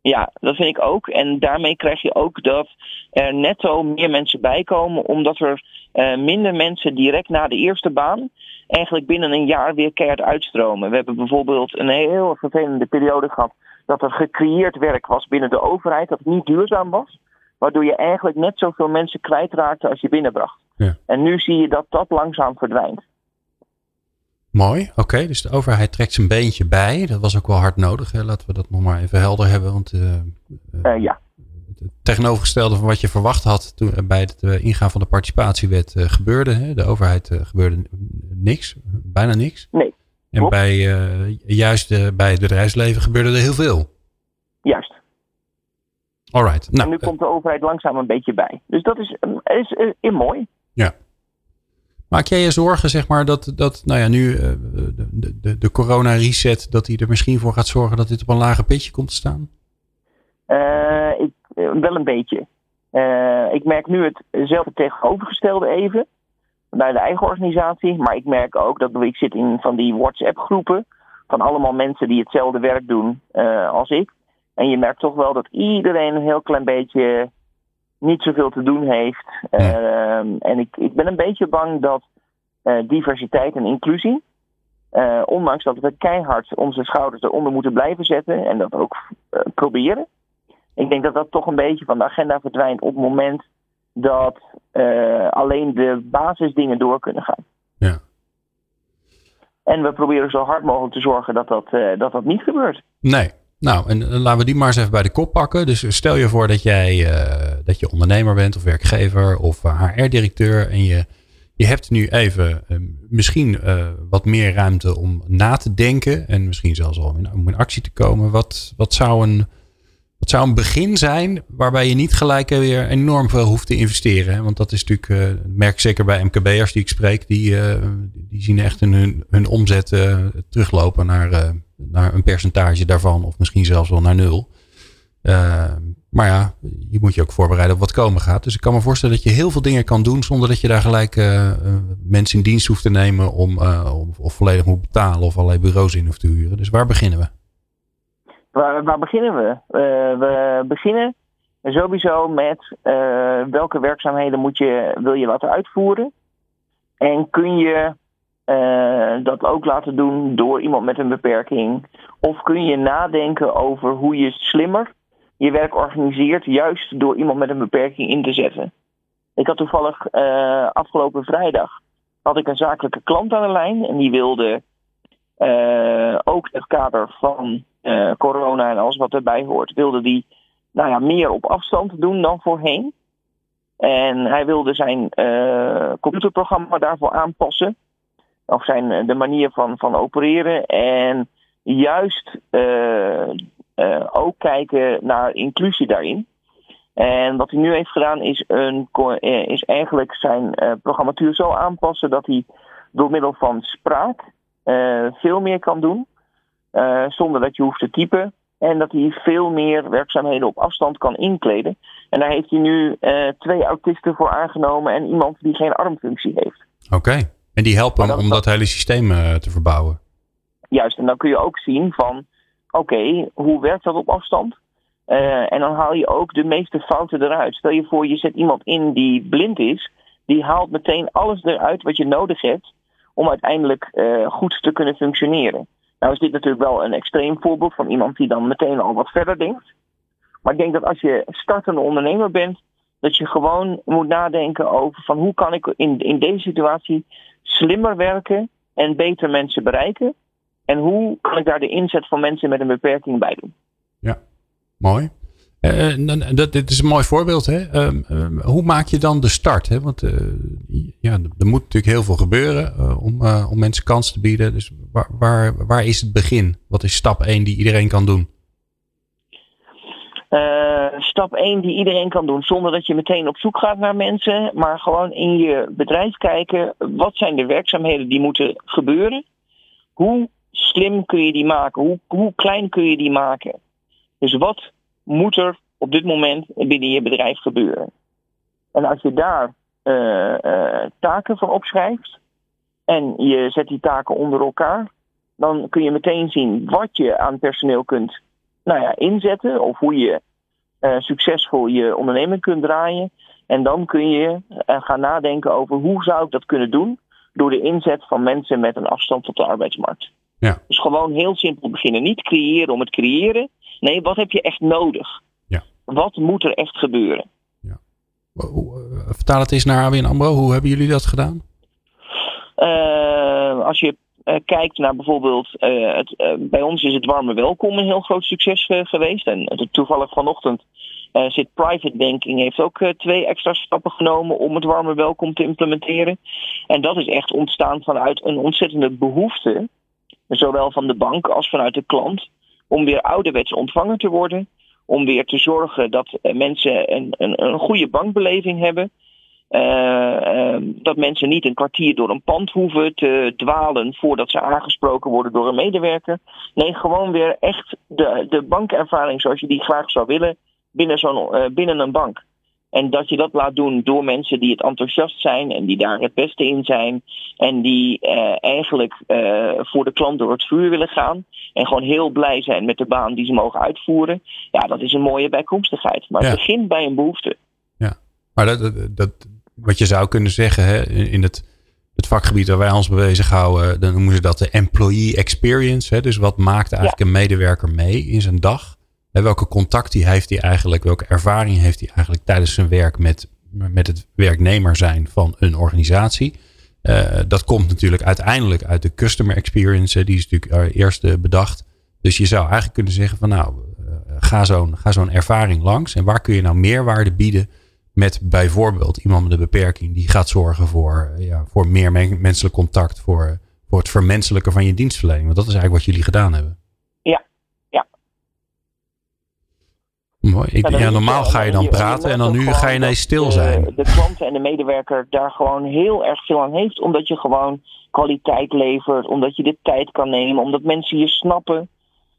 Ja, dat vind ik ook. En daarmee krijg je ook dat er netto meer mensen bijkomen, omdat er uh, minder mensen direct na de eerste baan eigenlijk binnen een jaar weer keihard uitstromen. We hebben bijvoorbeeld een heel vervelende periode gehad dat er gecreëerd werk was binnen de overheid, dat niet duurzaam was. Waardoor je eigenlijk net zoveel mensen kwijtraakte als je binnenbracht. Ja. En nu zie je dat dat langzaam verdwijnt. Mooi, oké. dus de overheid trekt zijn beentje bij. Dat was ook wel hard nodig. Hè? Laten we dat nog maar even helder hebben. Want uh, uh, ja. het tegenovergestelde van wat je verwacht had toen, bij het ingaan van de participatiewet gebeurde. Hè? De overheid gebeurde niks, bijna niks. Nee. En bij, juist bij het bedrijfsleven gebeurde er heel veel. Juist. Alright. Nou, en nu komt de overheid langzaam een beetje bij. Dus dat is, is, is, is mooi. Ja. Maak jij je zorgen, zeg maar, dat, dat nou ja, nu de, de, de corona-reset, dat hij er misschien voor gaat zorgen dat dit op een lager pitje komt te staan? ik, wel een beetje. ik merk nu hetzelfde tegenovergestelde even bij de eigen organisatie. Maar ik merk ook dat ik zit in van die WhatsApp-groepen van allemaal mensen die hetzelfde werk doen uh, als ik. En je merkt toch wel dat iedereen een heel klein beetje niet zoveel te doen heeft. Uh, en ik, ik ben een beetje bang dat uh, diversiteit en inclusie, ondanks dat we keihard onze schouders eronder moeten blijven zetten en dat ook proberen. Ik denk dat dat toch een beetje van de agenda verdwijnt op het moment dat alleen de basisdingen door kunnen gaan. Ja. En we proberen zo hard mogelijk te zorgen dat dat, dat, dat niet gebeurt. Nee. Nou, en laten we die maar eens even bij de kop pakken. Dus stel je voor dat jij uh, dat je ondernemer bent of werkgever of HR-directeur. En je, je hebt nu even misschien wat meer ruimte om na te denken. En misschien zelfs al in, om in actie te komen. Wat, wat zou een het zou een begin zijn waarbij je niet gelijk weer enorm veel hoeft te investeren. Want dat is natuurlijk, merk zeker bij MKB'ers die ik spreek, die, die zien echt hun, hun omzet teruglopen naar, naar een percentage daarvan. Of misschien zelfs wel naar nul. maar ja, je moet je ook voorbereiden op wat komen gaat. Dus ik kan me voorstellen dat je heel veel dingen kan doen zonder dat je daar gelijk mensen in dienst hoeft te nemen om, of, volledig moet betalen of allerlei bureaus in hoeft te huren. Dus waar beginnen we? Waar, waar beginnen we? We beginnen sowieso met welke werkzaamheden moet je, wil je laten uitvoeren. En kun je uh, dat ook laten doen door iemand met een beperking? Of kun je nadenken over hoe je slimmer je werk organiseert, juist door iemand met een beperking in te zetten? Ik had toevallig afgelopen vrijdag had ik een zakelijke klant aan de lijn en die wilde ook het kader van corona en alles wat erbij hoort, wilde hij nou ja, meer op afstand doen dan voorheen. En hij wilde zijn computerprogramma daarvoor aanpassen. Of zijn, eh, de manier van, van opereren. En juist uh, ook kijken naar inclusie daarin. En wat hij nu heeft gedaan is, een, is eigenlijk zijn programmatuur zo aanpassen dat hij door middel van spraak veel meer kan doen. Uh, zonder dat je hoeft te typen. En dat hij veel meer werkzaamheden op afstand kan inkleden. En daar heeft hij nu uh, twee autisten voor aangenomen en iemand die geen armfunctie heeft. Oké, en die helpen hem om dat hele systeem uh, te verbouwen. Juist, en dan kun je ook zien van, oké, okay, hoe werkt dat op afstand? en dan haal je ook de meeste fouten eruit. Stel je voor, je zet iemand in die blind is, die haalt meteen alles eruit wat je nodig hebt om uiteindelijk goed te kunnen functioneren. Nou is dit natuurlijk wel een extreem voorbeeld van iemand die dan meteen al wat verder denkt. Maar ik denk dat als je startende ondernemer bent, dat je gewoon moet nadenken over van hoe kan ik in, in deze situatie slimmer werken en beter mensen bereiken. En hoe kan ik daar de inzet van mensen met een beperking bij doen? Ja, mooi. Uh, dat, dit is een mooi voorbeeld. Hè? Uh, uh, hoe maak je dan de start? Hè? Want ja, er moet natuurlijk heel veel gebeuren om, om mensen kans te bieden. Dus waar, waar, waar is het begin? Wat is stap 1 die iedereen kan doen? Stap 1 die iedereen kan doen, zonder dat je meteen op zoek gaat naar mensen, maar gewoon in je bedrijf kijken. Wat zijn de werkzaamheden die moeten gebeuren? Hoe slim kun je die maken? Hoe, klein kun je die maken? Dus wat moet er op dit moment binnen je bedrijf gebeuren. En als je daar uh, uh, taken voor opschrijft en je zet die taken onder elkaar, dan kun je meteen zien wat je aan personeel kunt nou ja, inzetten of hoe je uh, succesvol je onderneming kunt draaien. En dan kun je gaan nadenken over hoe zou ik dat kunnen doen door de inzet van mensen met een afstand tot de arbeidsmarkt. Ja. Dus gewoon heel simpel beginnen. Niet creëren om het creëren, Nee, wat heb je echt nodig? Ja. Wat moet er echt gebeuren? Ja. Vertaal het eens naar ABN AMRO. Hoe hebben jullie dat gedaan? Uh, als je uh, kijkt naar bijvoorbeeld, uh, het, bij ons is het warme welkom een heel groot succes geweest. En toevallig vanochtend zit Private Banking, heeft ook twee extra stappen genomen om het warme welkom te implementeren. En dat is echt ontstaan vanuit een ontzettende behoefte, zowel van de bank als vanuit de klant om weer ouderwets ontvangen te worden. Om weer te zorgen dat eh, mensen een, een, een goede bankbeleving hebben. Uh, dat mensen niet een kwartier door een pand hoeven te dwalen voordat ze aangesproken worden door een medewerker. Nee, gewoon weer echt de, de bankervaring zoals je die graag zou willen binnen, zo'n, uh, binnen een bank. En dat je dat laat doen door mensen die het enthousiast zijn en die daar het beste in zijn. En die uh, eigenlijk uh, voor de klant door het vuur willen gaan. En gewoon heel blij zijn met de baan die ze mogen uitvoeren. Ja, dat is een mooie bijkomstigheid. Maar ja. het begint bij een behoefte. Ja, maar dat, dat wat je zou kunnen zeggen hè, in het, het vakgebied waar wij ons mee bezighouden. Dan noemen ze dat de employee experience. Hè, dus wat maakt eigenlijk ja. een medewerker mee in zijn dag? welke contacten heeft hij eigenlijk? Welke ervaring heeft hij eigenlijk tijdens zijn werk met, met het werknemer zijn van een organisatie? Uh, dat komt natuurlijk uiteindelijk uit de customer experience. Die is natuurlijk eerst bedacht. Dus je zou eigenlijk kunnen zeggen van nou, ga zo'n ga zo'n ervaring langs. En waar kun je nou meerwaarde bieden met bijvoorbeeld iemand met een beperking die gaat zorgen voor, ja, voor meer menselijk contact, voor, voor het vermenselijken van je dienstverlening. Want dat is eigenlijk wat jullie gedaan hebben. Mooi. Ik, ja, normaal ga je dan praten en dan nu ga je ineens stil zijn. De, de klant en de medewerker daar gewoon heel erg veel aan heeft. Omdat je gewoon kwaliteit levert. Omdat je de tijd kan nemen. Omdat mensen je snappen.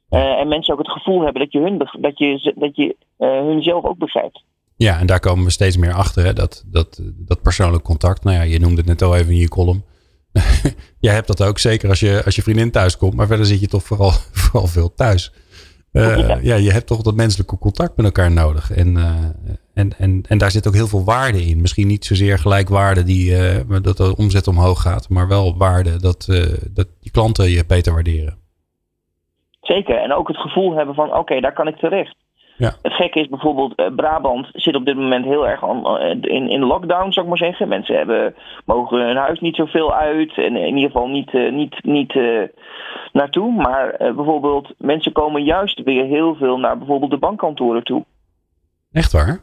Uh, en mensen ook het gevoel hebben dat je, hun, dat je, dat je uh, hun zelf ook begrijpt. Ja, en daar komen we steeds meer achter. Hè? Dat, dat, dat persoonlijk contact. Nou ja, je noemde het net al even in je column. Jij hebt dat ook, zeker als je, als je vriendin thuis komt. Maar verder zit je toch vooral, vooral veel thuis. Uh, ja, je hebt toch dat menselijke contact met elkaar nodig. En, uh, en, en, en daar zit ook heel veel waarde in. Misschien niet zozeer gelijk waarde die, uh, dat de omzet omhoog gaat, maar wel waarde dat, dat die klanten je beter waarderen. Zeker, en ook het gevoel hebben van oké, daar kan ik terecht. Ja. Het gekke is bijvoorbeeld, uh, Brabant zit op dit moment heel erg uh, in, in lockdown, zou ik maar zeggen. Mensen hebben, mogen hun huis niet zoveel uit en in ieder geval niet, uh, niet, niet naartoe. Maar bijvoorbeeld, mensen komen juist weer heel veel naar bijvoorbeeld de bankkantoren toe. Echt waar?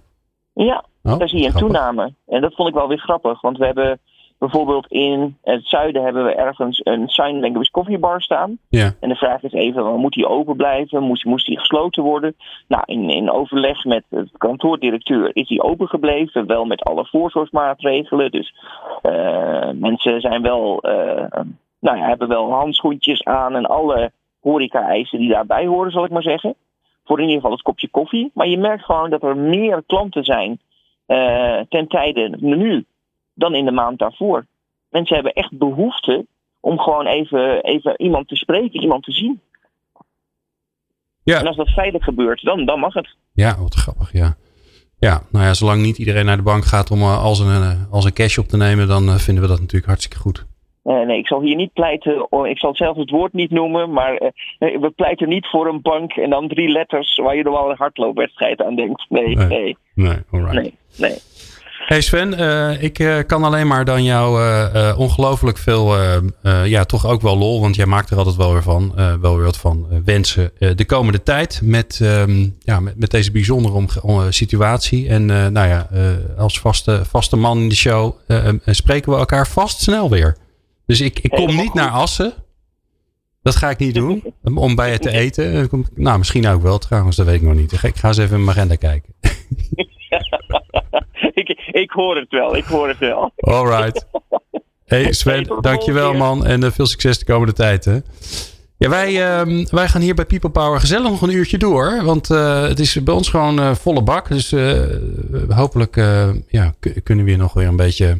Ja, oh, daar zie je een grappig. toename. En dat vond ik wel weer grappig, want we hebben Bijvoorbeeld in het zuiden hebben we ergens een sign language koffiebar staan. Ja. En de vraag is even, moet die open blijven? Moest, moest die gesloten worden? Nou, in, in overleg met de kantoordirecteur is die open gebleven. Wel met alle voorzorgsmaatregelen. Dus uh, mensen zijn wel, uh, nou ja, hebben wel handschoentjes aan en alle horeca-eisen die daarbij horen, zal ik maar zeggen. Voor in ieder geval het kopje koffie. Maar je merkt gewoon dat er meer klanten zijn uh, ten tijde nu dan in de maand daarvoor. Mensen hebben echt behoefte om gewoon even, even iemand te spreken, iemand te zien. Ja. En als dat veilig gebeurt, dan, dan mag het. Ja, wat grappig, ja. Ja, nou ja, zolang niet iedereen naar de bank gaat om uh, als, een, uh, als een cash op te nemen, dan uh, vinden we dat natuurlijk hartstikke goed. Nee, ik zal hier niet pleiten, ik zal zelf het woord niet noemen, maar we pleiten niet voor een bank en dan drie letters waar je normaal een hardloopwedstrijd aan denkt. Nee, nee. Nee, nee, alright. nee, nee. Hey Sven, uh, ik uh, kan alleen maar dan jou uh, ongelooflijk veel, ja, toch ook wel lol, want jij maakt er altijd wel weer van, wel weer wat van wensen de komende tijd met, um, ja, met, met, deze bijzondere situatie. En nou ja, als vaste, vaste man in de show spreken we elkaar vast snel weer. Dus ik, ik kom niet naar Assen. Dat ga ik niet doen, om bij je te eten. Nou, misschien ook wel trouwens, dat weet ik nog niet. Ik ga eens even in mijn agenda kijken. ik, ik hoor het wel, ik hoor het wel. Alright. Hey Sven, dankjewel man. En uh, veel succes de komende tijd. Hè. Ja, wij, uh, wij gaan hier bij People Power gezellig nog een uurtje door. Want uh, het is bij ons gewoon uh, volle bak. Dus hopelijk ja, kunnen we hier nog weer een beetje eh,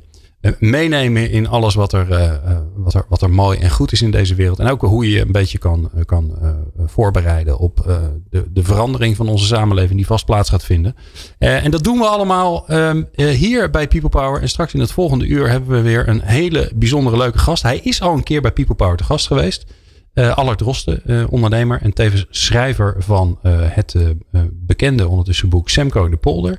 meenemen in alles wat er, uh, wat, er, wat er mooi en goed is in deze wereld. En ook hoe je je een beetje kan, kan voorbereiden op de, de verandering van onze samenleving die vast plaats gaat vinden. en dat doen we allemaal um, hier bij People Power. En straks in het volgende uur hebben we weer een hele bijzondere leuke gast. Hij is al een keer bij People Power te gast geweest. Allard Drosten, ondernemer en tevens schrijver van het bekende ondertussen boek Semco in de Polder.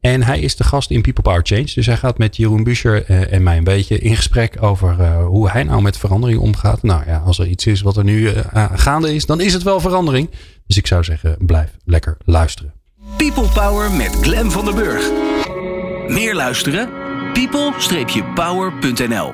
En hij is de gast in People Power Change. Dus hij gaat met Jeroen Buscher uh, en mij een beetje in gesprek over uh, hoe hij nou met verandering omgaat. Nou ja, als er iets is wat er nu uh, gaande is, dan is het wel verandering. Dus ik zou zeggen, blijf lekker luisteren. People Power met Glen van der Burg. Meer luisteren? people-power.nl